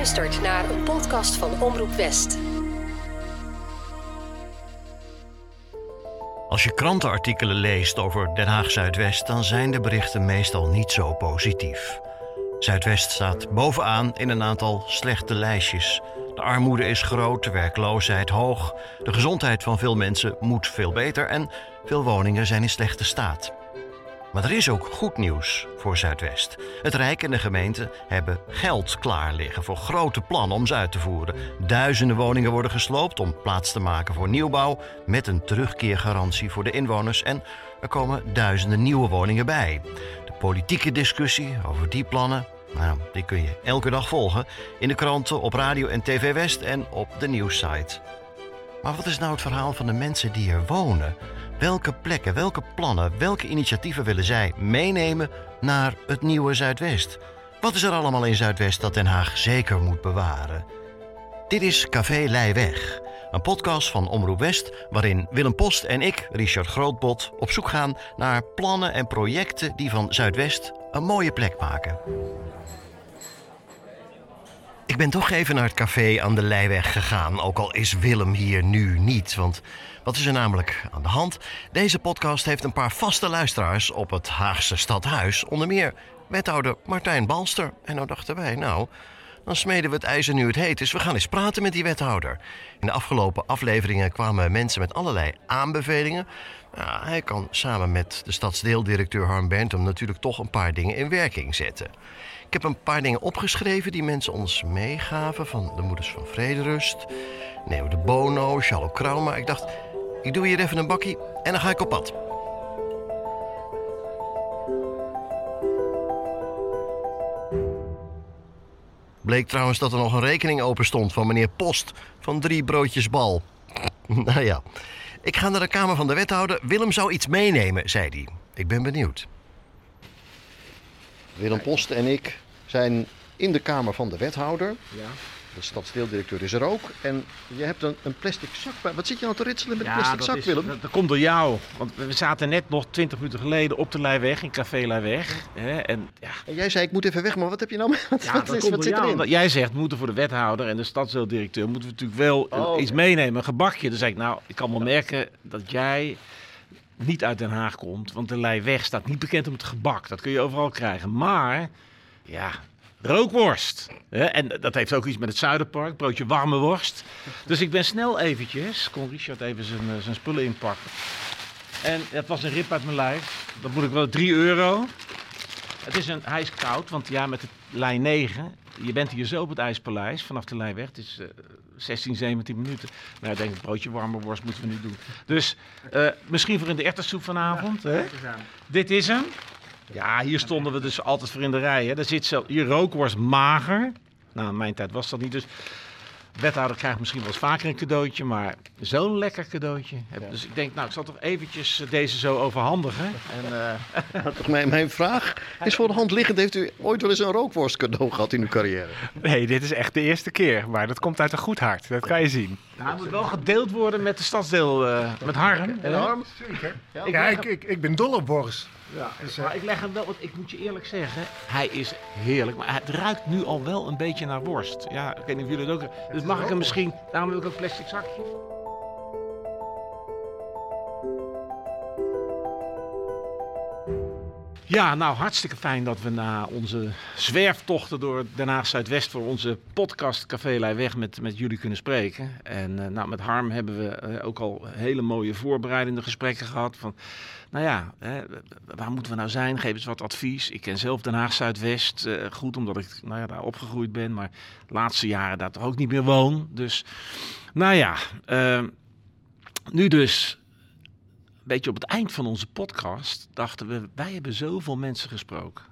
luistert naar een podcast van Omroep West. Als je krantenartikelen leest over Den Haag Zuidwest, dan zijn de berichten meestal niet zo positief. Zuidwest staat bovenaan in een aantal slechte lijstjes. De armoede is groot, de werkloosheid hoog, de gezondheid van veel mensen moet veel beter en veel woningen zijn in slechte staat. Maar er is ook goed nieuws voor Zuidwest. Het Rijk en de gemeente hebben geld klaar liggen voor grote plannen om ze uit te voeren. Duizenden woningen worden gesloopt om plaats te maken voor nieuwbouw met een terugkeergarantie voor de inwoners en er komen duizenden nieuwe woningen bij. De politieke discussie over die plannen, nou, die kun je elke dag volgen in de kranten, op radio en TV West en op de nieuwssite. Maar wat is nou het verhaal van de mensen die er wonen? Welke plekken, welke plannen, welke initiatieven willen zij meenemen naar het nieuwe Zuidwest? Wat is er allemaal in Zuidwest dat Den Haag zeker moet bewaren? Dit is Café Leiweg, een podcast van Omroep West waarin Willem Post en ik, Richard Grootbot, op zoek gaan naar plannen en projecten die van Zuidwest een mooie plek maken. Ik ben toch even naar het café aan de Leiweg gegaan, ook al is Willem hier nu niet. Want wat is er namelijk aan de hand? Deze podcast heeft een paar vaste luisteraars op het Haagse stadhuis. Onder meer wethouder Martijn Balster. En nou dachten wij, nou, dan smeden we het ijzer nu het heet is. We gaan eens praten met die wethouder. In de afgelopen afleveringen kwamen mensen met allerlei aanbevelingen. Nou, hij kan samen met de stadsdeeldirecteur Harm Bentum natuurlijk toch een paar dingen in werking zetten. Ik heb een paar dingen opgeschreven die mensen ons meegaven van de Moeders van Vrederust, Neo de Bono, Charles Krauma. Ik dacht, ik doe hier even een bakkie en dan ga ik op pad. Bleek trouwens dat er nog een rekening open stond van meneer Post van drie broodjes bal. nou ja, ik ga naar de kamer van de wethouder. Willem zou iets meenemen, zei hij. Ik ben benieuwd. Willem Post en ik zijn in de kamer van de wethouder. Ja. De stadsdeeldirecteur is er ook. En je hebt een, een plastic zak bij. Wat zit je nou te ritselen met een Ja, plastic dat zak, is- Willem? Dat, dat komt door jou. Want we zaten net nog 20 minuten geleden op de Leiweg, in Café Leiweg. Hè, en ja, En jij zei, ik moet even weg, maar wat heb je nou mee? Wat, ja wat dat is- komt wat door zit erin? Jij zegt, we moeten voor de wethouder en de stadsdeeldirecteur moeten we natuurlijk wel Oh, iets meenemen. Een gebakje. Dan zei ik, nou, ik kan wel merken dat jij niet uit Den Haag komt. Want de Leiweg staat niet bekend om het gebak. Dat kun je overal krijgen. Maar, ja... Rookworst. Hè? En dat heeft ook iets met het Zuiderpark. Broodje warme worst. Dus ik ben snel eventjes... Kon Richard even zijn, eh, zijn spullen inpakken. En het was een rip uit mijn lijf. Dat moet ik wel 3 euro. Het is een, hij is koud, want ja, met de lijn 9. Je bent hier zo op het IJspaleis vanaf de Lijnweg. Het is eh, 16, 17 minuten. Nou, ik denk, een broodje warme worst moeten we nu doen. Dus eh, misschien voor in de erwtensoep vanavond. Hè? Dit is hem. Ja, hier stonden we dus altijd voor in de rij. Hè. Daar zit zo, hier rookworst mager. Nou, in mijn tijd was dat niet. Dus wethouder krijgt misschien wel eens vaker een cadeautje, maar zo'n lekker cadeautje. heb- Dus ik denk, nou, ik zal toch eventjes eh, deze zo overhandigen. En, eh, Mijn, mijn vraag is voor de hand liggend. Heeft u ooit wel eens een rookworst cadeau gehad in uw carrière? Nee, dit is echt de eerste keer. Maar dat komt uit een goed hart. Dat kan je zien. nou, het moet wel gedeeld worden met de stadsdeel, eh, met Harm. hè? Harm? Ik Ja, ik, ik, ik ben dol op worst. Ja, maar ik leg hem wel, want ik moet je eerlijk zeggen, hij is heerlijk, maar het ruikt nu al wel een beetje naar worst. Ja, ik weet niet of jullie het ook. Dus mag ik hem misschien, daarom heb ik een plastic zakje. Ja, nou hartstikke fijn dat we na onze zwerftochten door Den Haag Zuidwest voor onze podcast Café Leiweg met, met jullie kunnen spreken. En eh, nou, met Harm hebben we eh, ook al hele mooie voorbereidende gesprekken gehad. Van, nou ja, hè, waar moeten we nou zijn? Geef eens wat advies. Ik ken zelf Den Haag Zuidwest eh, goed, omdat ik nou ja, daar opgegroeid ben, maar de laatste jaren daar toch ook niet meer woon. Dus, nou ja, nu dus een beetje op het eind van onze podcast dachten we, wij hebben zoveel mensen gesproken.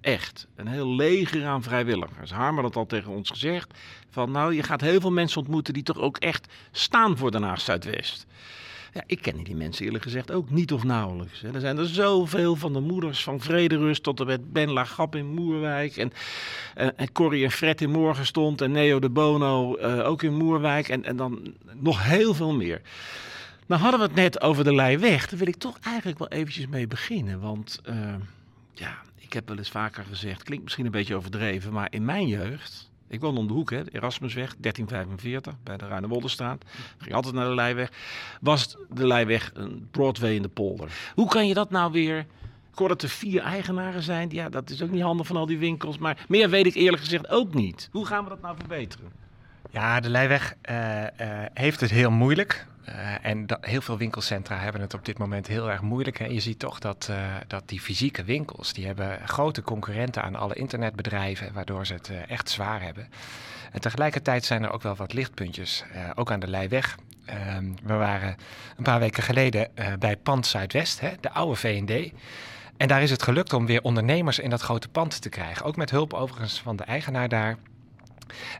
Echt, een heel leger aan vrijwilligers. Harm had al tegen ons gezegd. Van nou, je gaat heel veel mensen ontmoeten die toch ook echt staan voor Den Haag Zuidwest. Ja, ik ken die mensen eerlijk gezegd ook niet of nauwelijks. Er zijn er zoveel van de moeders van Vrederust tot en met Ben Lagap in Moerwijk. En, en, en Corrie en Fred in Morgenstond en Neo de Bono eh, ook in Moerwijk. En, en dan nog heel veel meer. Nou hadden we het net over de Leiweg. Daar wil ik toch eigenlijk wel eventjes mee beginnen. Want eh, ja, ik heb wel eens vaker gezegd, klinkt misschien een beetje overdreven, maar in mijn jeugd, Ik woonde om de hoek, hè, Erasmusweg, 1345, bij de Ruinewolderstraat. Ging altijd naar de Leijweg. Was de Leijweg een Broadway in de polder. Hoe kan je dat nou weer... Ik hoor dat er vier eigenaren zijn. Ja, dat is ook niet handig van al die winkels. Maar meer weet ik eerlijk gezegd ook niet. Hoe gaan we dat nou verbeteren? Ja, de Leijweg uh, uh, heeft het heel moeilijk. Uh, en heel veel winkelcentra hebben het op dit moment heel erg moeilijk. Hè. Je ziet toch dat, uh, dat die fysieke winkels, die hebben grote concurrenten aan alle internetbedrijven, waardoor ze het uh, echt zwaar hebben. En tegelijkertijd zijn er ook wel wat lichtpuntjes, ook aan de Leijweg. Ehm, we waren een paar weken geleden bij Pand Zuidwest, hè, de oude V&D. En daar is het gelukt om weer ondernemers in dat grote pand te krijgen. Ook met hulp overigens van de eigenaar daar.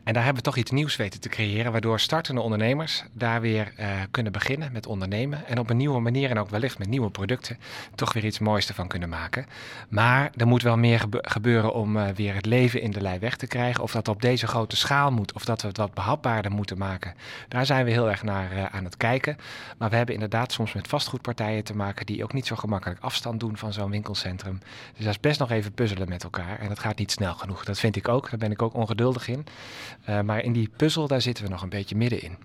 En daar hebben we toch iets nieuws weten te creëren, waardoor startende ondernemers daar weer uh, kunnen beginnen met ondernemen. En op een nieuwe manier en ook wellicht met nieuwe producten toch weer iets moois ervan kunnen maken. Maar er moet wel meer gebe gebeuren om uh, weer het leven in de lei weg te krijgen. Of dat op deze grote schaal moet, of dat we het wat behapbaarder moeten maken. Daar zijn we heel erg naar uh, aan het kijken. Maar we hebben inderdaad soms met vastgoedpartijen te maken die ook niet zo gemakkelijk afstand doen van zo'n winkelcentrum. Dus dat is best nog even puzzelen met elkaar. En dat gaat niet snel genoeg. Dat vind ik ook. Daar ben ik ook ongeduldig in. Uh, maar in die puzzel, daar zitten we nog een beetje middenin.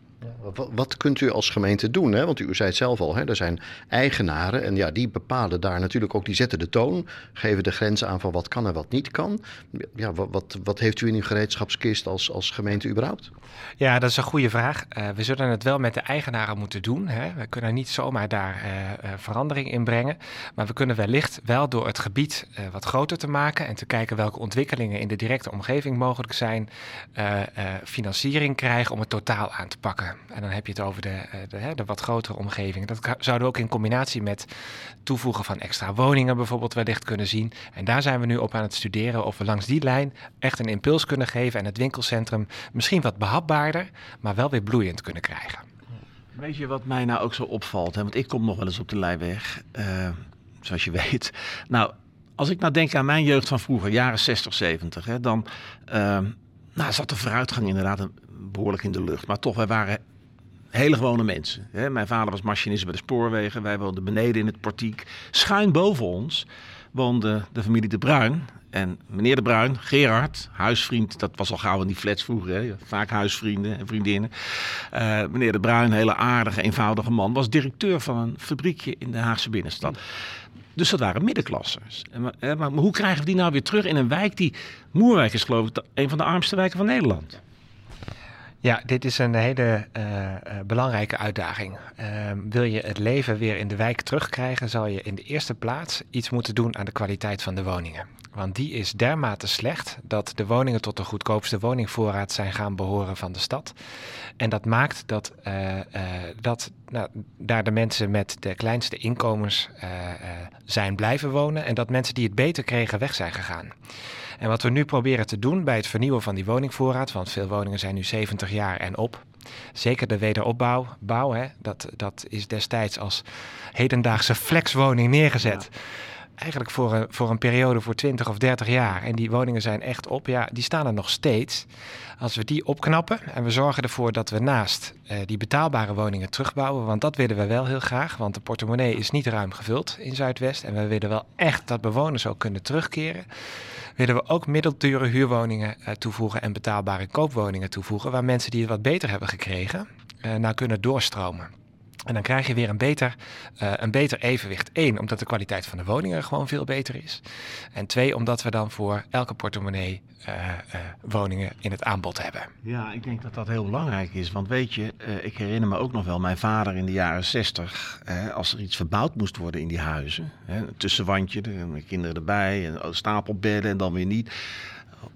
Wat, kunt u als gemeente doen? Hè? Want u zei het zelf al, hè? er zijn eigenaren en ja, die bepalen daar natuurlijk ook, die zetten de toon, geven de grens aan van wat kan en wat niet kan. Ja, wat, wat, heeft u in uw gereedschapskist als, als gemeente überhaupt? Ja, dat is een goede vraag. Uh, we zullen het wel met de eigenaren moeten doen. Hè? We kunnen niet zomaar daar uh, uh, verandering in brengen, maar we kunnen wellicht wel door het gebied wat groter te maken en te kijken welke ontwikkelingen in de directe omgeving mogelijk zijn, financiering krijgen om het totaal aan te pakken. En dan heb je het over de, de, de wat grotere omgeving. Dat zouden we ook in combinatie met toevoegen van extra woningen bijvoorbeeld wellicht kunnen zien. En daar zijn we nu op aan het studeren of we langs die lijn echt een impuls kunnen geven en het winkelcentrum misschien wat behapbaarder, maar wel weer bloeiend kunnen krijgen. Weet je wat mij nou ook zo opvalt? Hè? Want ik kom nog wel eens op de Leijweg, uh, zoals je weet. Nou, als ik nou denk aan mijn jeugd van vroeger, jaren 60, 70, hè, dan uh, nou, zat de vooruitgang inderdaad behoorlijk in de lucht. Maar toch, wij waren hele gewone mensen. Hè? Mijn vader was machinist bij de spoorwegen. Wij woonden beneden in het portiek. Schuin boven ons woonde de familie De Bruin. En meneer De Bruin, Gerard, huisvriend, dat was al gauw in die flats vroeger, hè? vaak huisvrienden en vriendinnen. Uh, meneer De Bruin, hele aardige, eenvoudige man, was directeur van een fabriekje in de Haagse binnenstad. Dus dat waren middenklassers. En, maar, maar hoe krijgen we die nou weer terug in een wijk die, Moerwijk is geloof ik een van de armste wijken van Nederland? Ja, dit is een hele uh, uh, belangrijke uitdaging. Uh, wil je het leven weer in de wijk terugkrijgen, zal je in de eerste plaats iets moeten doen aan de kwaliteit van de woningen. Want die is dermate slecht dat de woningen tot de goedkoopste woningvoorraad zijn gaan behoren van de stad. En dat maakt dat, dat nou, daar de mensen met de kleinste inkomens zijn blijven wonen en dat mensen die het beter kregen weg zijn gegaan. En wat we nu proberen te doen bij het vernieuwen van die woningvoorraad, want veel woningen zijn nu 70 jaar en op. Zeker de wederopbouw, bouw, hè, dat, dat is destijds als hedendaagse flexwoning neergezet. Eigenlijk voor een, voor een periode voor 20 of 30 jaar. En die woningen zijn echt op, ja, die staan er nog steeds. Als we die opknappen en we zorgen ervoor dat we naast uh, die betaalbare woningen terugbouwen, want dat willen we wel heel graag, want de portemonnee is niet ruim gevuld in Zuidwest. En we willen wel echt dat bewoners ook kunnen terugkeren willen we ook middeldure huurwoningen uh, toevoegen en betaalbare koopwoningen toevoegen, waar mensen die het wat beter hebben gekregen, uh, naar kunnen doorstromen. En dan krijg je weer een beter, uh, een beter evenwicht. Eén, omdat de kwaliteit van de woningen gewoon veel beter is. En twee, omdat we dan voor elke portemonnee uh, uh, woningen in het aanbod hebben. Ja, ik denk dat dat heel belangrijk is. Want weet je, ik herinner me ook nog wel mijn vader in de jaren zestig. als er iets verbouwd moest worden in die huizen. Een tussenwandje, de kinderen erbij, en stapelbedden en dan weer niet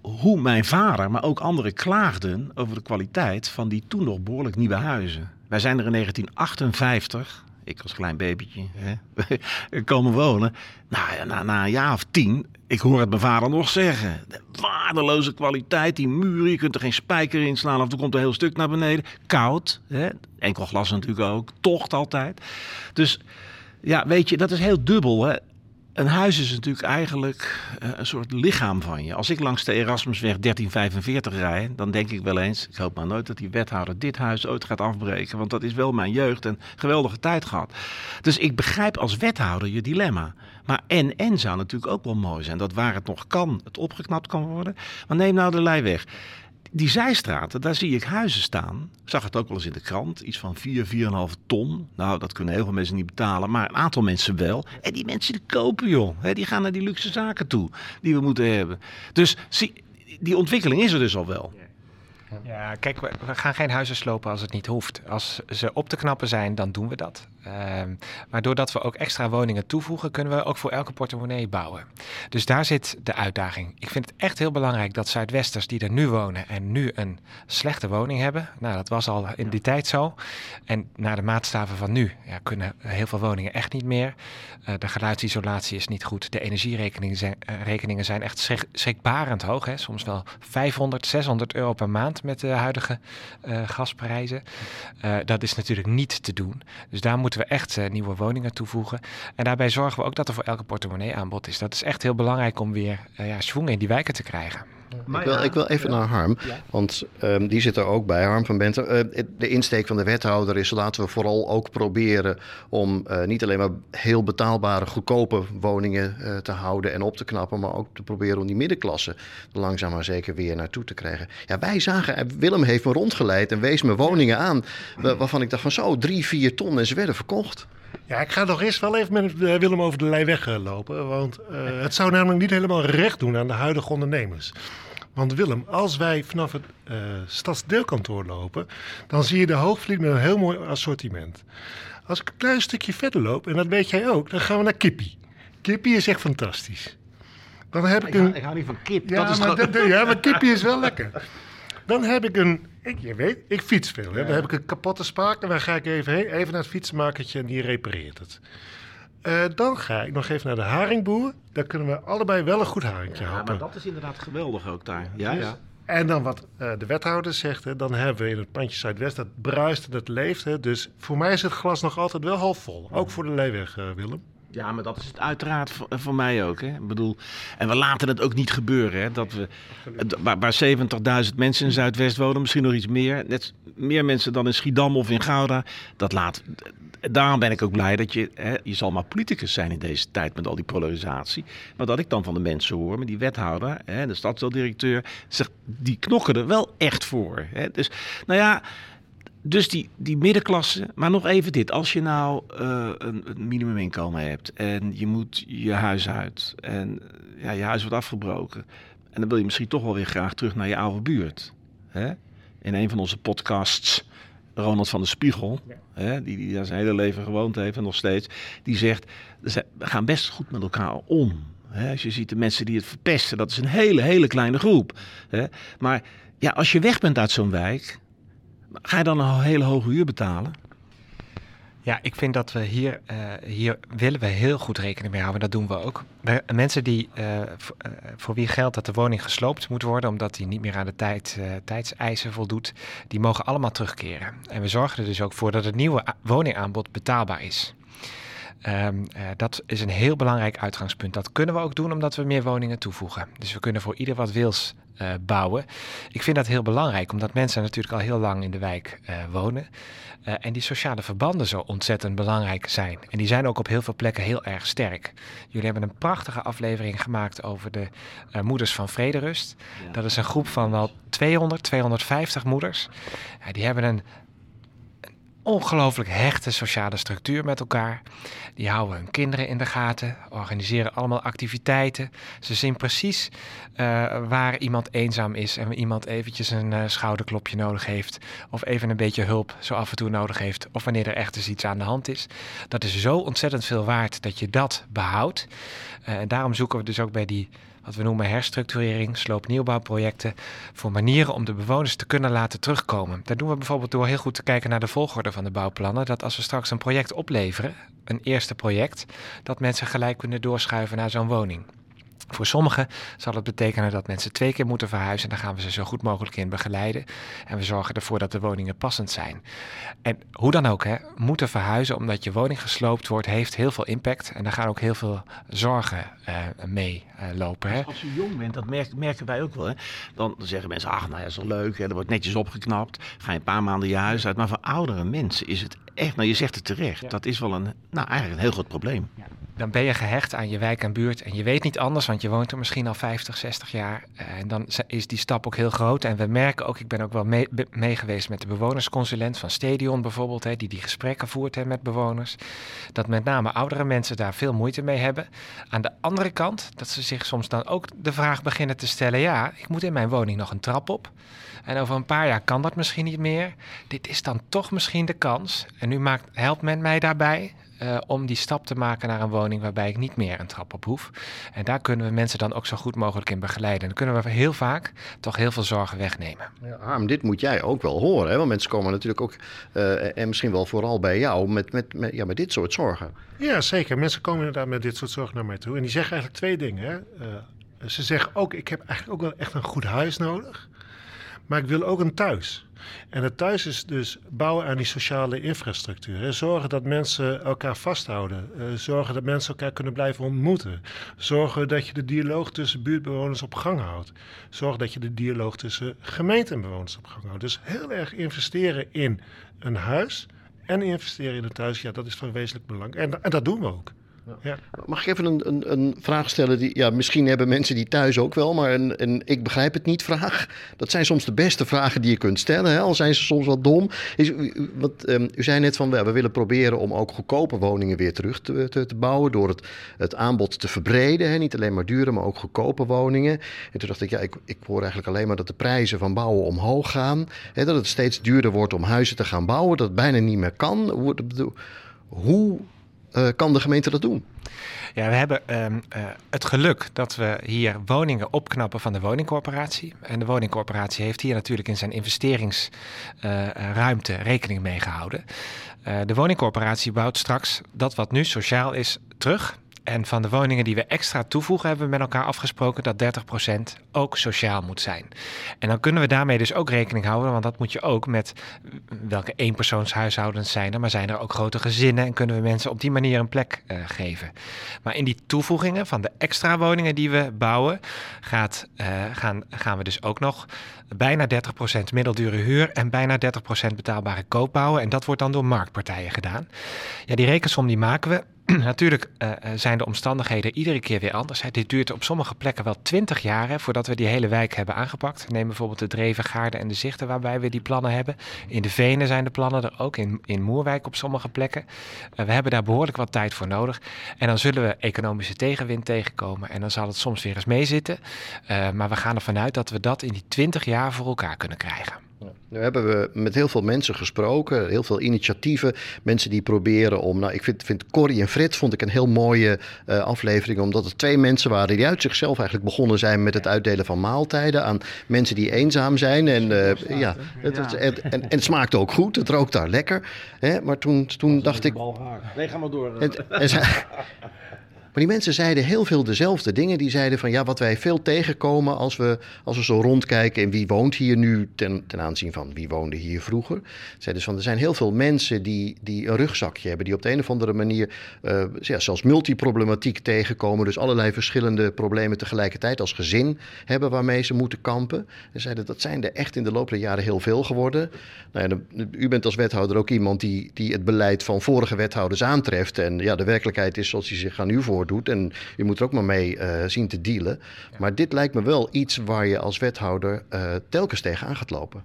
hoe mijn vader, maar ook anderen klaagden over de kwaliteit van die toen nog behoorlijk nieuwe huizen. Wij zijn er in 1958, ik als klein babytje, hè, komen wonen. Nou na, na een jaar of tien, ik hoor het mijn vader nog zeggen. De waardeloze kwaliteit, die muren, je kunt er geen spijker in slaan of er komt een heel stuk naar beneden. Koud, hè? enkel glas natuurlijk ook, tocht altijd. Dus ja, weet je, dat is heel dubbel. Hè? Een huis is natuurlijk eigenlijk uh, een soort lichaam van je. Als ik langs de Erasmusweg 1345 rijd, dan denk ik wel eens, ik hoop maar nooit dat die wethouder dit huis ooit gaat afbreken, want dat is wel mijn jeugd en geweldige tijd gehad. Dus ik begrijp als wethouder je dilemma. Maar en en zou natuurlijk ook wel mooi zijn, dat waar het nog kan, het opgeknapt kan worden. Maar neem nou de Leijweg die zijstraten, daar zie ik huizen staan. Ik zag het ook wel eens in de krant. Iets van 4, 4,5 ton. Nou, dat kunnen heel veel mensen niet betalen. Maar een aantal mensen wel. En die mensen die kopen, joh. Die gaan naar die luxe zaken toe. Die we moeten hebben. Dus zie, die ontwikkeling is er dus al wel. Ja, kijk, we, we gaan geen huizen slopen als het niet hoeft. Als ze op te knappen zijn, dan doen we dat. Ehm, maar doordat we ook extra woningen toevoegen, kunnen we ook voor elke portemonnee bouwen. Dus daar zit de uitdaging. Ik vind het echt heel belangrijk dat Zuidwesters die er nu wonen en nu een slechte woning hebben. Nou, dat was al in die tijd zo. En naar de maatstaven van nu ja, kunnen heel veel woningen echt niet meer. Eh, de geluidsisolatie is niet goed. De energierekeningen zijn, uh, rekeningen zijn echt schrik, schrikbarend hoog. Hè? Soms wel 500, 600 euro per maand met de huidige uh, gasprijzen. dat is natuurlijk niet te doen. Dus daar moeten we echt uh, nieuwe woningen toevoegen. En daarbij zorgen we ook dat er voor elke portemonnee aanbod is. Dat is echt heel belangrijk om weer uh, ja, in die wijken te krijgen. Ik wil, ik wil even naar Harm, want um, die zit er ook bij, Harm van Benten. Uh, de insteek van de wethouder is laten we vooral ook proberen om uh, niet alleen maar heel betaalbare, goedkope woningen uh, te houden en op te knappen, maar ook te proberen om die middenklasse langzaam maar zeker weer naartoe te krijgen. Ja, wij zagen, Willem heeft me rondgeleid en wees me woningen aan waarvan ik dacht van zo, drie, vier ton en ze werden verkocht. Ja, ik ga nog eerst wel even met Willem over de lei weglopen. Want uh, het zou namelijk niet helemaal recht doen aan de huidige ondernemers. Want Willem, als wij vanaf het uh, stadsdeelkantoor lopen, dan zie je de Hoogvliet met een heel mooi assortiment. Als ik een klein stukje verder loop, en dat weet jij ook, dan gaan we naar Kippie. Kippie is echt fantastisch. Dan heb ik, ik, een... hou, ik hou niet van kip. Ja, dat is maar, gewoon... ja, maar Kippie is wel lekker. Dan heb ik een, ik, je weet, ik fiets veel. Hè? Dan heb ik een kapotte spaak en dan ga ik even heen, even naar het fietsenmakertje en die repareert het. Uh, dan ga ik nog even naar de haringboer. Daar kunnen we allebei wel een goed haringje ja, helpen. maar dat is inderdaad geweldig ook daar. Ja, dus, ja. En dan wat uh, de wethouder zegt, hè, dan hebben we in het pandje Zuidwest, dat bruist en dat leeft. Hè. Dus voor mij is het glas nog altijd wel half vol. Ook voor de Leeweg, uh, Willem. Ja, maar dat is het uiteraard voor, voor, mij ook. Hè. Ik bedoel, en we laten het ook niet gebeuren. Hè, dat we, waar, waar 70.000 mensen in Zuidwest wonen, misschien nog iets meer. Net meer mensen dan in Schiedam of in Gouda. Dat laat, daarom ben ik ook blij dat je, hè, je zal maar politicus zijn in deze tijd met al die polarisatie. Maar dat ik dan van de mensen hoor, met die wethouder, hè, de stadsdeeldirecteur, zegt, die knokken er wel echt voor. Hè. Dus, nou ja, dus die, die middenklasse, maar nog even dit. Als je nou uh, een, een minimuminkomen hebt en je moet je huis uit en ja, je huis wordt afgebroken. En dan wil je misschien toch wel weer graag terug naar je oude buurt. Hè? In een van onze podcasts, Ronald van der Spiegel, ja. hè, die, die daar zijn hele leven gewoond heeft en nog steeds, die zegt, we gaan best goed met elkaar om. Hè? Als je ziet de mensen die het verpesten, dat is een hele, hele kleine groep. Hè? Maar ja, als je weg bent uit zo'n wijk, Ga je dan een hele hoge huur betalen? Ja, ik vind dat we hier, uh, hier willen we heel goed rekening mee houden. Dat doen we ook. We, mensen die, voor, uh, voor, wie geldt dat de woning gesloopt moet worden, omdat die niet meer aan de tijd, tijdseisen voldoet, die mogen allemaal terugkeren. En we zorgen er dus ook voor dat het nieuwe woningaanbod betaalbaar is. Uh, dat is een heel belangrijk uitgangspunt. Dat kunnen we ook doen omdat we meer woningen toevoegen. Dus we kunnen voor ieder wat wils uh, bouwen. Ik vind dat heel belangrijk, omdat mensen natuurlijk al heel lang in de wijk uh, wonen. en die sociale verbanden zo ontzettend belangrijk zijn. En die zijn ook op heel veel plekken heel erg sterk. Jullie hebben een prachtige aflevering gemaakt over de Moeders van Vrederust. Ja. Dat is een groep van wel 200, 250 moeders. die hebben een ongelooflijk hechte sociale structuur met elkaar. Die houden hun kinderen in de gaten, organiseren allemaal activiteiten. Ze zien precies uh, waar iemand eenzaam is en iemand eventjes een uh, schouderklopje nodig heeft. Of even een beetje hulp zo af en toe nodig heeft. Of wanneer er echt eens iets aan de hand is. Dat is zo ontzettend veel waard dat je dat behoudt. Uh, en daarom zoeken we dus ook bij die wat we noemen herstructurering, sloopnieuwbouwprojecten, voor manieren om de bewoners te kunnen laten terugkomen. Dat doen we bijvoorbeeld door heel goed te kijken naar de volgorde van de bouwplannen. Dat als we straks een project opleveren, een eerste project, dat mensen gelijk kunnen doorschuiven naar zo'n woning. Voor sommigen zal het betekenen dat mensen twee keer moeten verhuizen. En daar gaan we ze zo goed mogelijk in begeleiden. En we zorgen ervoor dat de woningen passend zijn. En hoe dan ook, hè, moeten verhuizen omdat je woning gesloopt wordt, heeft heel veel impact. En daar gaan ook heel veel zorgen uh, mee uh, lopen. Hè. Als je jong bent, dat merken, merken wij ook wel. Hè. Dan zeggen mensen, ach, nou ja, is wel leuk. Hè, er wordt netjes opgeknapt. Ga je een paar maanden je huis uit. Maar voor oudere mensen is het echt, nou je zegt het terecht, dat is wel een, nou eigenlijk een heel groot probleem. Dan ben je gehecht aan je wijk en buurt en je weet niet anders, want je woont er misschien al 50, 60 jaar. Eh, En dan is die stap ook heel groot. En we merken ook, ik ben ook wel mee, be- mee geweest met de bewonersconsulent van Stadion bijvoorbeeld, hè, die die gesprekken voert hè, met bewoners. Dat met name oudere mensen daar veel moeite mee hebben. Aan de andere kant, dat ze zich soms dan ook de vraag beginnen te stellen: ja, ik moet in mijn woning nog een trap op. En over een paar jaar kan dat misschien niet meer. Dit is dan toch misschien de kans. En nu maakt, helpt men mij daarbij eh, om die stap te maken naar een woning waarbij ik niet meer een trap op hoef. En daar kunnen we mensen dan ook zo goed mogelijk in begeleiden. Dan kunnen we heel vaak toch heel veel zorgen wegnemen. Ja, Harm, dit moet jij ook wel horen. Hè? Want mensen komen natuurlijk ook, eh, en misschien wel vooral bij jou, met, met, met, ja, met dit soort zorgen. Ja, zeker. Mensen komen inderdaad met dit soort zorgen naar mij toe. En die zeggen eigenlijk twee dingen. Hè. Eh, ze zeggen ook, ik heb eigenlijk ook wel echt een goed huis nodig. Maar ik wil ook een thuis. En het thuis is dus bouwen aan die sociale infrastructuur. Zorgen dat mensen elkaar vasthouden. Eh, zorgen dat mensen elkaar kunnen blijven ontmoeten. Zorgen dat je de dialoog tussen buurtbewoners op gang houdt. Zorg dat je de dialoog tussen gemeente en bewoners op gang houdt. Dus heel erg investeren in een huis en investeren in het thuis. Ja, dat is van wezenlijk belang. En, en dat doen we ook. Ja. Mag ik even een, een, een vraag stellen? Die, ja, misschien hebben mensen die thuis ook wel, maar een, een ik begrijp het niet vraag. Dat zijn soms de beste vragen die je kunt stellen, hè? al zijn ze soms wat dom. Is, wat, ehm, u zei net van, we willen proberen om ook goedkope woningen weer terug te, te, te bouwen... door het, het aanbod te verbreden. Hè? Niet alleen maar dure, maar ook goedkope woningen. En toen dacht ik, ja, ik, ik hoor eigenlijk alleen maar dat de prijzen van bouwen omhoog gaan. Hè? Dat het steeds duurder wordt om huizen te gaan bouwen, dat het bijna niet meer kan. Hoe eh, kan de gemeente dat doen? Ja, we hebben ehm, eh, het geluk dat we hier woningen opknappen van de woningcorporatie. En de woningcorporatie heeft hier natuurlijk in zijn investeringsruimte rekening mee gehouden. Eh, de woningcorporatie bouwt straks dat wat nu sociaal is terug. En van de woningen die we extra toevoegen, hebben we met elkaar afgesproken dat 30% ook sociaal moet zijn. En dan kunnen we daarmee dus ook rekening houden, want dat moet je ook met welke eenpersoonshuishoudens zijn er, maar zijn er ook grote gezinnen en kunnen we mensen op die manier een plek eh, geven. Maar in die toevoegingen van de extra woningen die we bouwen, gaat, eh, gaan, gaan we dus ook nog bijna 30% middeldure huur en bijna 30% betaalbare koop bouwen. En dat wordt dan door marktpartijen gedaan. Ja, die rekensom die maken we. Natuurlijk eh, eh, zijn de omstandigheden iedere keer weer anders. Hè. Dit duurt op sommige plekken wel 20 jaar voordat we die hele wijk hebben aangepakt. Neem bijvoorbeeld de Dreven, Gaarden en de Zichten waarbij we die plannen hebben. In de Venen zijn de plannen er ook, in, in Moerwijk op sommige plekken. Eh, we hebben daar behoorlijk wat tijd voor nodig. En dan zullen we economische tegenwind tegenkomen en dan zal het soms weer eens meezitten. Maar we gaan ervan uit dat we dat in die 20 jaar voor elkaar kunnen krijgen. Nu hebben we met heel veel mensen gesproken, heel veel initiatieven. Mensen die proberen om. Nou, ik vind, vind Corrie en Frit vond ik een heel mooie eh, aflevering, omdat het twee mensen waren die uit zichzelf eigenlijk begonnen zijn met het uitdelen van maaltijden aan mensen die eenzaam zijn. En eh, ja, het, het- en, en, en het smaakte ook goed, het rook daar lekker. Hè? Maar toen, toen dacht ik. Nee, ga maar door. En ze- maar die mensen zeiden heel veel dezelfde dingen. Die zeiden van ja, wat wij veel tegenkomen als we, als we zo rondkijken en wie woont hier nu ten, ten aanzien van wie woonde hier vroeger. Zeiden dus van er zijn heel veel mensen die, die een rugzakje hebben, die op de een of andere manier eh, ja, zelfs multiproblematiek tegenkomen. Dus allerlei verschillende problemen tegelijkertijd als gezin hebben waarmee ze moeten kampen. En zeiden dat zijn er echt in de loop der jaren heel veel geworden. Nou ja, u bent als wethouder ook iemand die, die het beleid van vorige wethouders aantreft. En ja, de werkelijkheid is zoals die zich aan u voordoet. En u moet er ook maar mee eh, zien te dealen. Maar dit lijkt me wel iets waar je als wethouder eh, telkens tegenaan gaat lopen.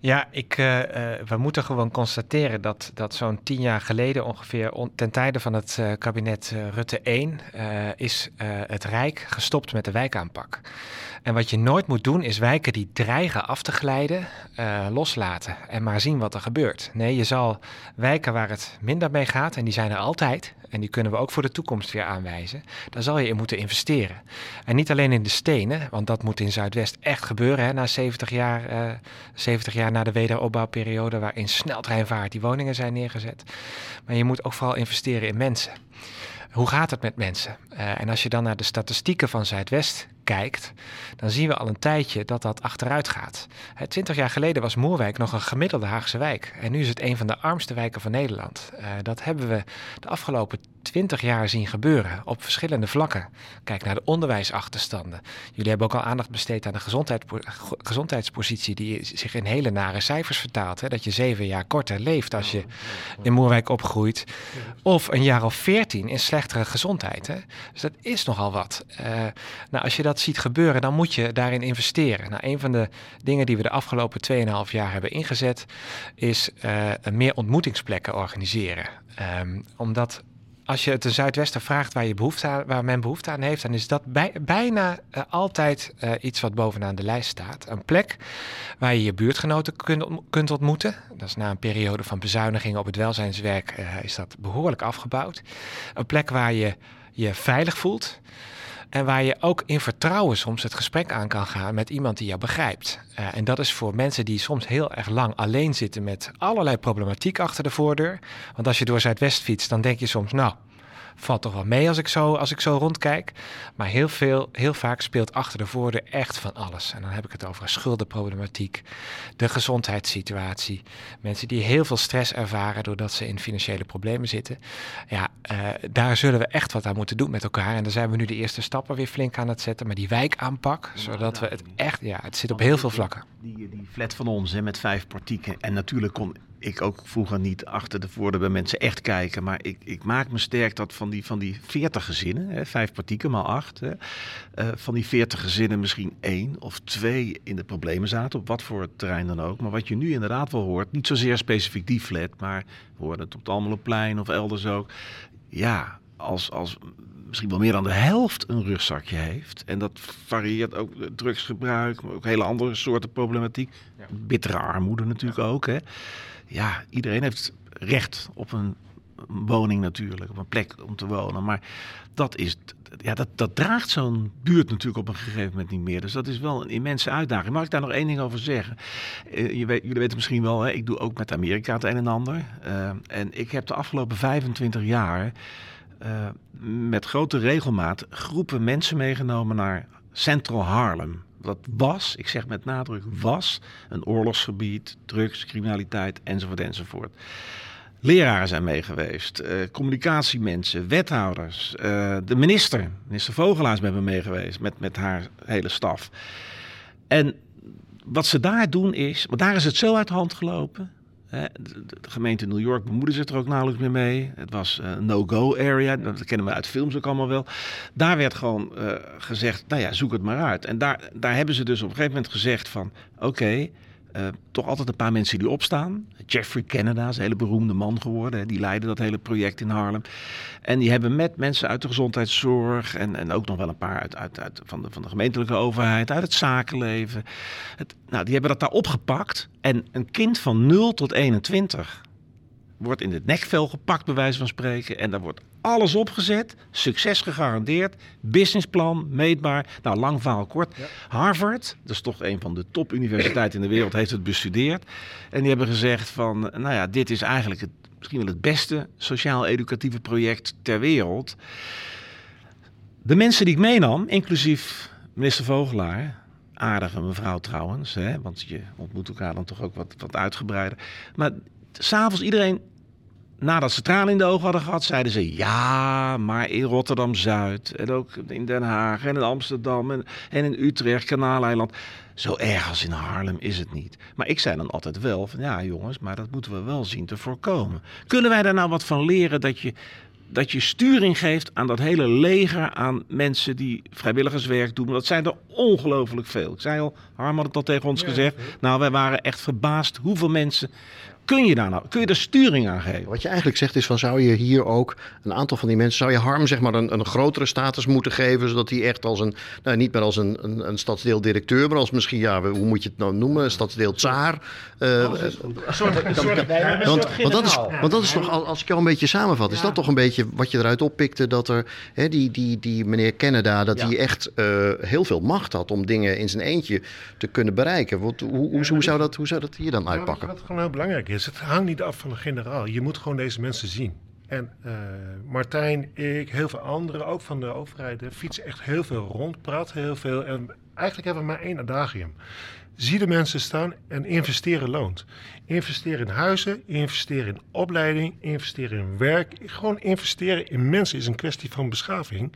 Ja, ik, eh, we moeten gewoon constateren dat, dat zo'n tien jaar geleden ongeveer, on- ten tijde van het kabinet Rutte 1, eh, is het Rijk gestopt met de wijkaanpak. En wat je nooit moet doen, is wijken die dreigen af te glijden, loslaten en maar zien wat er gebeurt. Nee, je zal wijken waar het minder mee gaat, en die zijn er altijd, en die kunnen we ook voor de toekomst weer aanwijzen, daar zal je in moeten investeren. En niet alleen in de stenen, want dat moet in Zuidwest echt gebeuren, hè, na 70 jaar, eh 70 jaar na de wederopbouwperiode, waarin sneltreinvaart die woningen zijn neergezet. Maar je moet ook vooral investeren in mensen. Hoe gaat het met mensen? Eh, en als je dan naar de statistieken van Zuidwest kijkt, dan zien we al een tijdje dat dat achteruit gaat. Twintig jaar geleden was Moerwijk nog een gemiddelde Haagse wijk. En nu is het een van de armste wijken van Nederland. Uh, dat hebben we de afgelopen twintig jaar zien gebeuren op verschillende vlakken. Kijk naar de onderwijsachterstanden. Jullie hebben ook al aandacht besteed aan de gezondheid, gezondheidspositie, die zich in hele nare cijfers vertaalt. Hè? Dat je zeven jaar korter leeft als je in Moerwijk opgroeit. Of een jaar of veertien in slechtere gezondheid. Hè? Dus dat is nogal wat. Uh, nou, als je dat ziet gebeuren, dan moet je daarin investeren. Nou, een van de dingen die we de afgelopen 2,5 jaar hebben ingezet, is uh, meer ontmoetingsplekken organiseren. Um, omdat als je het de Zuidwesten vraagt waar, je behoefte aan, waar men behoefte aan heeft, dan is dat bij, bijna uh, altijd uh, iets wat bovenaan de lijst staat. Een plek waar je je buurtgenoten kunt, kunt ontmoeten. Dat is na een periode van bezuinigingen op het welzijnswerk uh, is dat behoorlijk afgebouwd. Een plek waar je je veilig voelt. En waar je ook in vertrouwen soms het gesprek aan kan gaan met iemand die jou begrijpt. Uh, en dat is voor mensen die soms heel erg lang alleen zitten met allerlei problematiek achter de voordeur. Want als je door Zuidwest fietst, dan denk je soms, nou, valt toch wel mee als ik zo, als ik zo rondkijk. Maar heel, veel, heel vaak speelt achter de voordeur echt van alles. En dan heb ik het over schuldenproblematiek, de gezondheidssituatie. Mensen die heel veel stress ervaren doordat ze in financiële problemen zitten. Ja, uh, daar zullen we echt wat aan moeten doen met elkaar. En daar zijn we nu de eerste stappen weer flink aan het zetten. Maar die wijkaanpak, zodat we het echt, ja, het zit op heel veel vlakken. Die, die flat van ons hè, met vijf partieken. En natuurlijk kon ik ook vroeger niet achter de voordeur bij mensen echt kijken. Maar ik, ik maak me sterk dat van die, van die 40 gezinnen, hè, vijf partieken, maar acht. Hè, uh, van die 40 gezinnen misschien één of twee in de problemen zaten. Op wat voor terrein dan ook. Maar wat je nu inderdaad wel hoort, niet zozeer specifiek die flat. Maar we horen het op het Almeleplein of elders ook. Ja, als, als misschien wel meer dan de helft een rugzakje heeft. En dat varieert ook drugsgebruik, maar ook hele andere soorten problematiek. Ja. Bittere armoede natuurlijk ja. ook. Hè ja, iedereen heeft recht op een woning natuurlijk, op een plek om te wonen. Maar dat, is, ja, dat, dat draagt zo'n buurt natuurlijk op een gegeven moment niet meer. Dus dat is wel een immense uitdaging. Mag ik daar nog één ding over zeggen? Uh, je weet, jullie weten misschien wel, hè, ik doe ook met Amerika het een en ander. Uh, en ik heb de afgelopen 25 jaar uh, met grote regelmaat groepen mensen meegenomen naar Central Harlem dat was, ik zeg met nadruk, was een oorlogsgebied, drugs, criminaliteit enzovoort enzovoort. Leraren zijn mee geweest, uh, communicatiemensen, wethouders, uh, de minister, minister Vogelaars met me mee geweest met, met haar hele staf. En wat ze daar doen is, want daar is het zo uit de hand gelopen. De, gemeente New York bemoeide zich er ook nauwelijks meer mee. Het was een no-go area. Dat kennen we uit films ook allemaal wel. Daar werd gewoon uh, gezegd, nou ja, zoek het maar uit. En daar, daar hebben ze dus op een gegeven moment gezegd van... oké, uh, toch altijd een paar mensen die opstaan. Jeffrey Canada is een hele beroemde man geworden. Hè. Die leidde dat hele project in Harlem. En die hebben met mensen uit de gezondheidszorg... en, en ook nog wel een paar uit, uit, uit van, de, van de gemeentelijke overheid... uit het zakenleven. Het, nou, die hebben dat daar opgepakt. En een kind van 0 tot 21 wordt in het nekvel gepakt, bij wijze van spreken. En daar wordt alles opgezet, succes gegarandeerd, businessplan, meetbaar. Nou, lang verhaal kort. Ja. Harvard, dat is toch een van de topuniversiteiten in de wereld, heeft het bestudeerd. En die hebben gezegd van, nou ja, dit is eigenlijk het, misschien wel het beste sociaal-educatieve project ter wereld. De mensen die ik meenam, inclusief minister Vogelaar, aardige mevrouw trouwens, hè, want je ontmoet elkaar dan toch ook wat, wat uitgebreider. Maar s'avonds iedereen nadat ze tranen in de ogen hadden gehad, zeiden ze ja, maar in Rotterdam-Zuid en ook in Den Haag en in Amsterdam en, en in Utrecht, Kanaaleiland. Zo erg als in Haarlem is het niet. Maar ik zei dan altijd wel van ja jongens, maar dat moeten we wel zien te voorkomen. Kunnen wij daar nou wat van leren dat je, dat je sturing geeft aan dat hele leger aan mensen die vrijwilligerswerk doen? Dat zijn er ongelooflijk veel. Ik zei al, Harm had het al tegen ons ja, gezegd. Nou, wij waren echt verbaasd hoeveel mensen kun je daar nou, kun je er sturing aan geven? Wat je eigenlijk zegt is van zou je hier ook een aantal van die mensen, zou je Harm zeg maar een, een grotere status moeten geven, zodat hij echt als een, nou, niet meer als een, een, een stadsdeeldirecteur, maar als misschien, ja, hoe moet je het nou noemen, stadsdeel tsaar. Uh, een soort, want, want, dat is, want dat is toch, als ik jou een beetje samenvat, is dat toch een beetje wat je eruit oppikte, dat er, hè, die, die, die meneer Canada, dat hij echt uh, heel veel macht had om dingen in zijn eentje te kunnen bereiken. Wat, hoe, hoe, hoe, zou dat, hoe zou dat hier dan uitpakken? Wat, wat gewoon heel belangrijk is, het hangt niet af van de generaal. Je moet gewoon deze mensen zien. En uh, Martijn, ik, heel veel anderen, ook van de overheid, fietsen echt heel veel rond, praten heel veel. En eigenlijk hebben we maar één adagium. Zie de mensen staan en investeren loont. Investeren in huizen, investeren in opleiding, investeren in werk. Gewoon investeren in mensen is een kwestie van beschaving.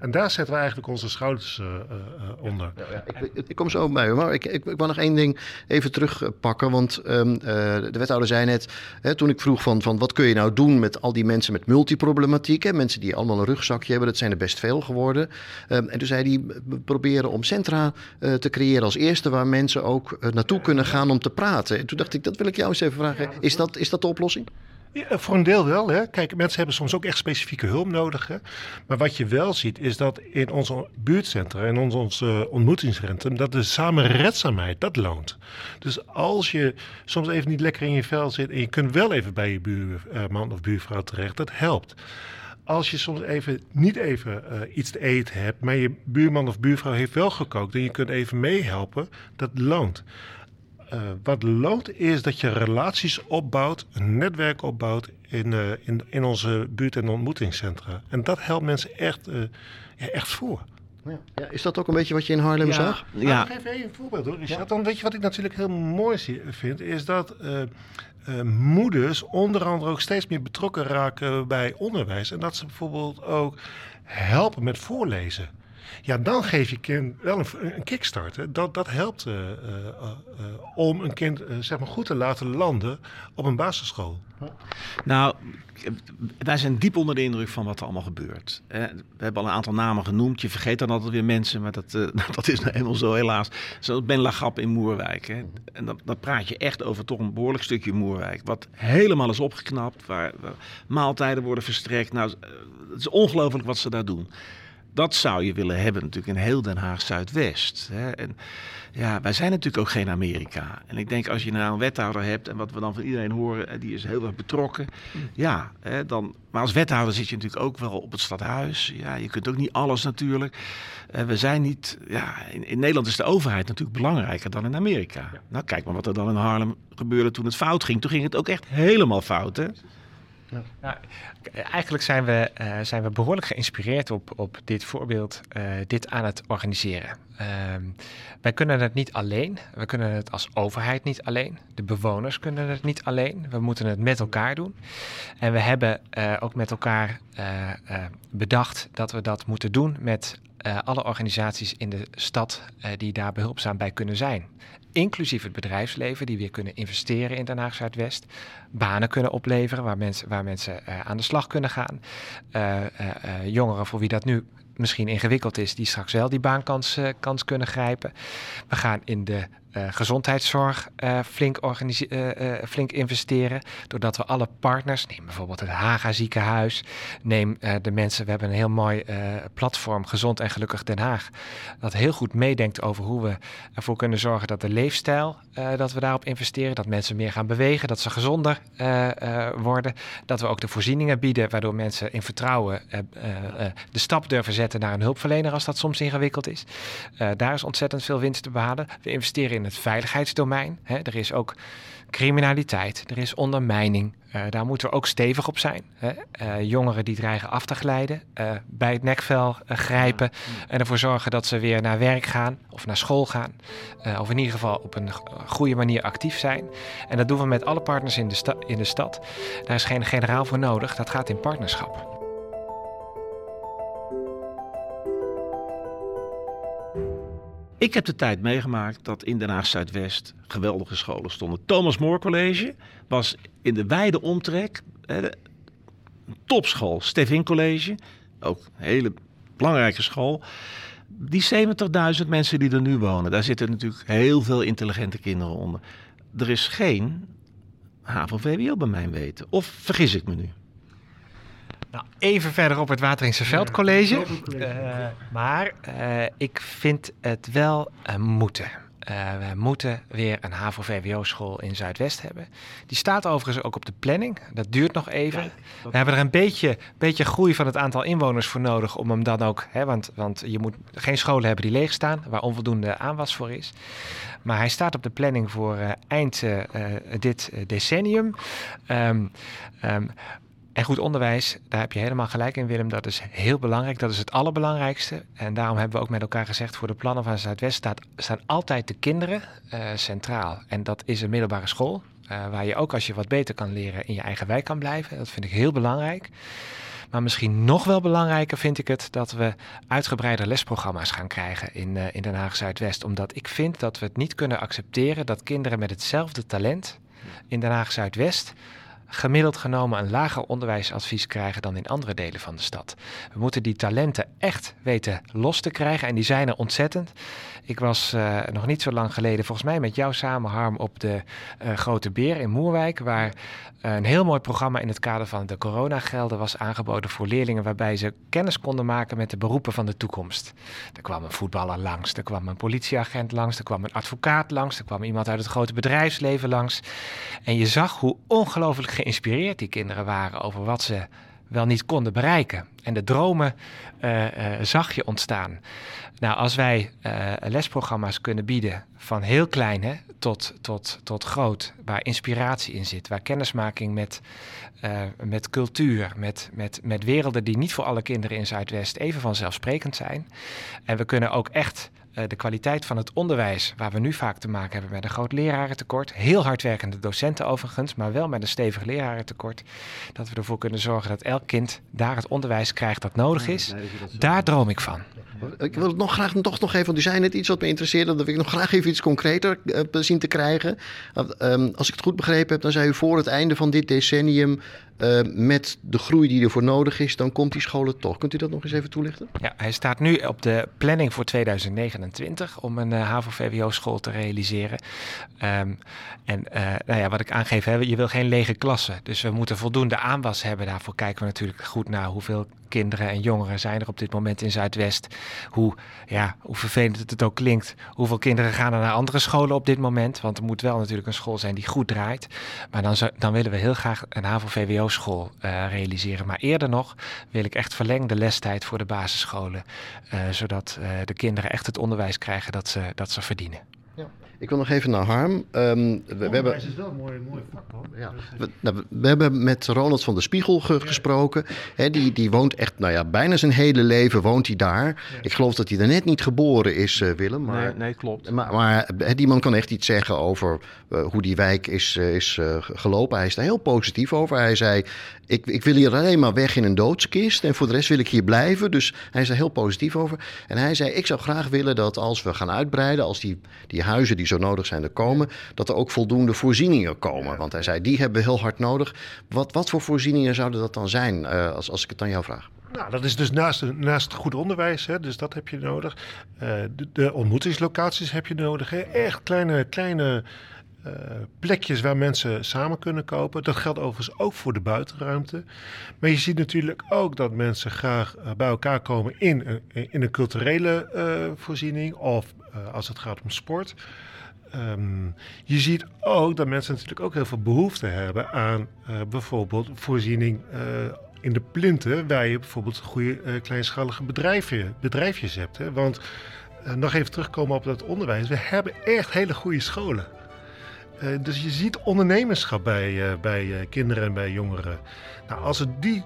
En daar zetten we eigenlijk onze schouders uh, uh, onder. Ja, ja, ik, ik, kom zo bij, maar ik, ik, ik wil nog één ding even terugpakken. Want um, de wethouder zei net, hè, toen ik vroeg van, van wat kun je nou doen met al die mensen met multiproblematiek. Hè, mensen die allemaal een rugzakje hebben, dat zijn er best veel geworden. Um, en toen zei hij, we proberen om centra uh, te creëren als eerste waar mensen ook naartoe kunnen gaan om te praten. En toen dacht ik, dat wil ik jou eens even vragen. Is dat, is dat de oplossing? Voor een deel wel. Hè. Kijk, mensen hebben soms ook echt specifieke hulp nodig. Hè. Maar wat je wel ziet, is dat in onze buurtcentra en onze, onze ontmoetingscentrum, dat de samenredzaamheid, dat loont. Dus als je soms even niet lekker in je vel zit en je kunt wel even bij je buurman of buurvrouw terecht, dat helpt als je soms even niet even uh, iets te eten hebt, maar je buurman of buurvrouw heeft wel gekookt en je kunt even meehelpen, dat loont. Uh, wat loont is dat je relaties opbouwt, een netwerk opbouwt in, uh, in, in onze buurt- en ontmoetingscentra. En dat helpt mensen echt, uh, ja, echt voor. Ja. ja. is dat ook een beetje wat je in Haarlem ja. zag? Nou, ja. geef even een voorbeeld hoor. Ja. Dan weet je wat ik natuurlijk heel mooi vind, is dat moeders onder andere ook steeds meer betrokken raken bij onderwijs. En dat ze bijvoorbeeld ook helpen met voorlezen. Ja, dan geef je kind wel een, kickstart. Hè. Dat, dat helpt uh, uh, uh, om een kind zeg maar goed te laten landen op een basisschool. Nou, wij zijn diep onder de indruk van wat er allemaal gebeurt. We hebben al een aantal namen genoemd. Je vergeet dan altijd weer mensen, maar dat, dat is nou helemaal zo helaas. Zoals Ben Lagap in Moerwijk. Hè. En dan, dan praat je echt over toch een behoorlijk stukje Moerwijk. Wat helemaal is opgeknapt, waar, waar maaltijden worden verstrekt. Nou, het is ongelooflijk wat ze daar doen dat zou je willen hebben natuurlijk in heel Den Haag Zuidwest. Hè. En ja, wij zijn natuurlijk ook geen Amerika. En ik denk als je nou een wethouder hebt en wat we dan van iedereen horen, die is heel erg betrokken. Ja, hè, dan, maar als wethouder zit je natuurlijk ook wel op het stadhuis. Ja, je kunt ook niet alles natuurlijk. Uh, we zijn niet, ja, in, in, Nederland is de overheid natuurlijk belangrijker dan in Amerika. Nou, kijk maar wat er dan in Harlem gebeurde toen het fout ging. Toen ging het ook echt helemaal fout, hè? Nou, eigenlijk zijn we, uh, zijn we behoorlijk geïnspireerd op, op dit voorbeeld, uh, dit aan het organiseren. Uh, wij kunnen het niet alleen. We kunnen het als overheid niet alleen. De bewoners kunnen het niet alleen. We moeten het met elkaar doen. En we hebben uh, ook met elkaar bedacht dat we dat moeten doen met alle organisaties in de stad die daar behulpzaam bij kunnen zijn inclusief het bedrijfsleven, die weer kunnen investeren in Den Haag Zuidwest, banen kunnen opleveren waar mensen, waar mensen uh, aan de slag kunnen gaan. Jongeren voor wie dat nu misschien ingewikkeld is, die straks wel die baankans kans kunnen grijpen. We gaan in de uh, gezondheidszorg uh, flink, uh, flink investeren. Doordat we alle partners, neem bijvoorbeeld het Haga ziekenhuis, neem de mensen, we hebben een heel mooi platform, Gezond en Gelukkig Den Haag, dat heel goed meedenkt over hoe we ervoor kunnen zorgen dat de leefstijl, dat we daarop investeren, dat mensen meer gaan bewegen, dat ze gezonder worden, dat we ook de voorzieningen bieden, waardoor mensen in vertrouwen de stap durven zetten naar een hulpverlener als dat soms ingewikkeld is. daar is ontzettend veel winst te behalen. We investeren in het veiligheidsdomein. Hè. Er is ook criminaliteit, er is ondermijning. Uh, daar moeten we ook stevig op zijn. Hè. Uh, jongeren die dreigen af te glijden, uh, bij het nekvel grijpen en ervoor zorgen dat ze weer naar werk gaan of naar school gaan. of in ieder geval op een goede manier actief zijn. En dat doen we met alle partners in de, in de stad. Daar is geen generaal voor nodig, dat gaat in partnerschap. Ik heb de tijd meegemaakt dat in Den Haag Zuidwest geweldige scholen stonden. Thomas More College was in de wijde omtrek een topschool. Stevin College, ook een hele belangrijke school. Die 70.000 mensen die er nu wonen, daar zitten natuurlijk heel veel intelligente kinderen onder. Er is geen HAVO-VWO bij mijn weten. Of vergis ik me nu? Nou, even verder op het Wateringse Veld College. Uh, maar uh, ik vind het wel uh, moeten. we moeten weer een HAVO-VWO-school in Zuidwest hebben. Die staat overigens ook op de planning. Dat duurt nog even. we hebben er een beetje, beetje groei van het aantal inwoners voor nodig om hem dan ook... Hè, want, want je moet geen scholen hebben die leeg staan, waar onvoldoende aanwas voor is. Maar hij staat op de planning voor eind dit decennium. Um, um, En goed onderwijs, daar heb je helemaal gelijk in, Willem. Dat is heel belangrijk. Dat is het allerbelangrijkste. En daarom hebben we ook met elkaar gezegd: voor de plannen van Zuidwest staat, staan altijd de kinderen uh, centraal. En dat is een middelbare school. Uh, waar je ook als je wat beter kan leren in je eigen wijk kan blijven. Dat vind ik heel belangrijk. Maar misschien nog wel belangrijker vind ik het dat we uitgebreide lesprogramma's gaan krijgen in, uh, in Den Haag Zuidwest. Omdat ik vind dat we het niet kunnen accepteren dat kinderen met hetzelfde talent in Den Haag Zuidwest gemiddeld genomen een lager onderwijsadvies krijgen dan in andere delen van de stad. We moeten die talenten echt weten los te krijgen en die zijn er ontzettend. Ik was uh, nog niet zo lang geleden, volgens mij met jou samen, Harm, op de uh, Grote Beer in Moerwijk, waar uh, een heel mooi programma in het kader van de coronagelden was aangeboden voor leerlingen, waarbij ze kennis konden maken met de beroepen van de toekomst. Er kwam een voetballer langs, er kwam een politieagent langs, er kwam een advocaat langs, er kwam iemand uit het grote bedrijfsleven langs. En je zag hoe ongelooflijk geïnspireerd die kinderen waren over wat ze wel niet konden bereiken. En de dromen uh, zag je ontstaan. Nou, als wij uh, lesprogramma's kunnen bieden, van heel klein hè, tot, tot, tot groot, waar inspiratie in zit, waar kennismaking met, met cultuur, met, met, met werelden die niet voor alle kinderen in Zuidwest even vanzelfsprekend zijn. En we kunnen ook echt de kwaliteit van het onderwijs, waar we nu vaak te maken hebben met een groot lerarentekort. Heel hardwerkende docenten overigens, maar wel met een stevig lerarentekort. Dat we ervoor kunnen zorgen dat elk kind daar het onderwijs krijgt dat nodig is. Daar droom ik van. Ik wil het nog graag toch nog even, want u zei net iets wat me interesseerde. Dat wil ik nog graag even iets concreter uh, zien te krijgen. Uh, um, als ik het goed begrepen heb, dan zei u voor het einde van dit decennium uh, met de groei die ervoor nodig is, dan komt die scholen toch. Kunt u dat nog eens even toelichten? Ja, hij staat nu op de planning voor 2029 om een uh, HAVO-VWO-school te realiseren. Um, en uh, nou ja, wat ik aangeef, hè, je wil geen lege klassen. Dus we moeten voldoende aanwas hebben. Daarvoor kijken we natuurlijk goed naar hoeveel kinderen en jongeren zijn er op dit moment in Zuidwest. Hoe, ja, hoe vervelend het ook klinkt. Hoeveel kinderen gaan er naar andere scholen op dit moment? Want er moet wel natuurlijk een school zijn die goed draait. Maar dan, dan willen we heel graag een HAVO-VWO-school uh, realiseren. Maar eerder nog wil ik echt verlengde lestijd voor de basisscholen. Uh, zodat uh, de kinderen echt het onderwijs krijgen dat ze, dat ze verdienen. Ik wil nog even naar Harm. Um, we, we hebben... is wel een mooi, mooi vak, hoor. Ja. We, nou, we, hebben met Ronald van der Spiegel ge gesproken. He, die, die woont echt, nou ja, bijna zijn hele leven woont hij daar. Ja. Ik geloof dat hij er net niet geboren is, uh, Willem. Maar, nee, nee, klopt. Maar, maar he, die man kan echt iets zeggen over uh, hoe die wijk is, uh, is gelopen. Hij is daar heel positief over. Hij zei, ik, ik wil hier alleen maar weg in een doodskist. En voor de rest wil ik hier blijven. Dus hij is daar heel positief over. En hij zei, ik zou graag willen dat als we gaan uitbreiden... als die, die huizen die zo nodig zijn er komen... dat er ook voldoende voorzieningen komen. Want hij zei, die hebben we heel hard nodig. Wat, wat voor voorzieningen zouden dat dan zijn, uh, als, als ik het aan jou vraag? Nou, dat is dus naast, naast goed onderwijs, hè, dus dat heb je nodig. Uh, de, ontmoetingslocaties heb je nodig. Hè. Echt kleine, kleine uh, plekjes waar mensen samen kunnen kopen. Dat geldt overigens ook voor de buitenruimte. Maar je ziet natuurlijk ook dat mensen graag bij elkaar komen in, in een culturele voorziening of als het gaat om sport. Um, je ziet ook dat mensen natuurlijk ook heel veel behoefte hebben aan bijvoorbeeld voorziening in de plinten, waar je bijvoorbeeld goede kleinschalige bedrijven, bedrijfjes hebt. Hè? Want nog even terugkomen op dat onderwijs. We hebben echt hele goede scholen. Dus je ziet ondernemerschap bij, bij kinderen en bij jongeren. Nou, als we die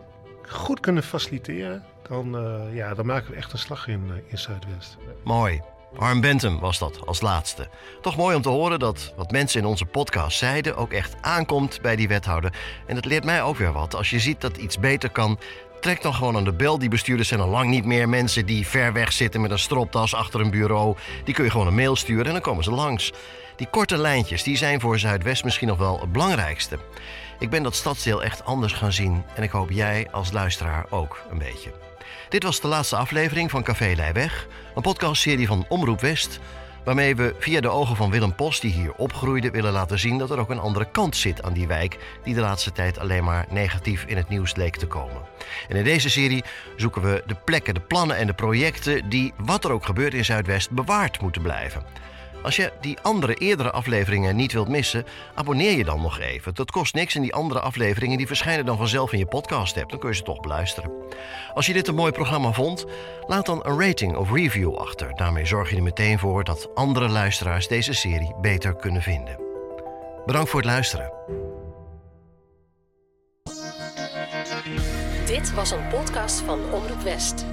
goed kunnen faciliteren, dan, ja, dan maken we echt een slag in, in Zuidwest. Mooi. Harm Bentham was dat als laatste. Toch mooi om te horen dat wat mensen in onze podcast zeiden ook echt aankomt bij die wethouder. En dat leert mij ook weer wat. Als je ziet dat iets beter kan, trek dan gewoon aan de bel. Die bestuurders zijn al lang niet meer mensen die ver weg zitten met een stropdas achter een bureau. Die kun je gewoon een mail sturen en dan komen ze langs. Die korte lijntjes die zijn voor Zuidwest misschien nog wel het belangrijkste. Ik ben dat stadsdeel echt anders gaan zien en ik hoop jij als luisteraar ook een beetje. Dit was de laatste aflevering van Café Leijweg, een podcastserie van Omroep West, waarmee we via de ogen van Willem Post, die hier opgroeide, willen laten zien dat er ook een andere kant zit aan die wijk, die de laatste tijd alleen maar negatief in het nieuws leek te komen. En in deze serie zoeken we de plekken, de plannen en de projecten die, wat er ook gebeurt in Zuidwest, bewaard moeten blijven. Als je die andere eerdere afleveringen niet wilt missen, abonneer je dan nog even. Dat kost niks en die andere afleveringen die verschijnen dan vanzelf in je podcast app. Dan kun je ze toch beluisteren. Als je dit een mooi programma vond, laat dan een rating of review achter. Daarmee zorg je er meteen voor dat andere luisteraars deze serie beter kunnen vinden. Bedankt voor het luisteren. Dit was een podcast van Omroep West.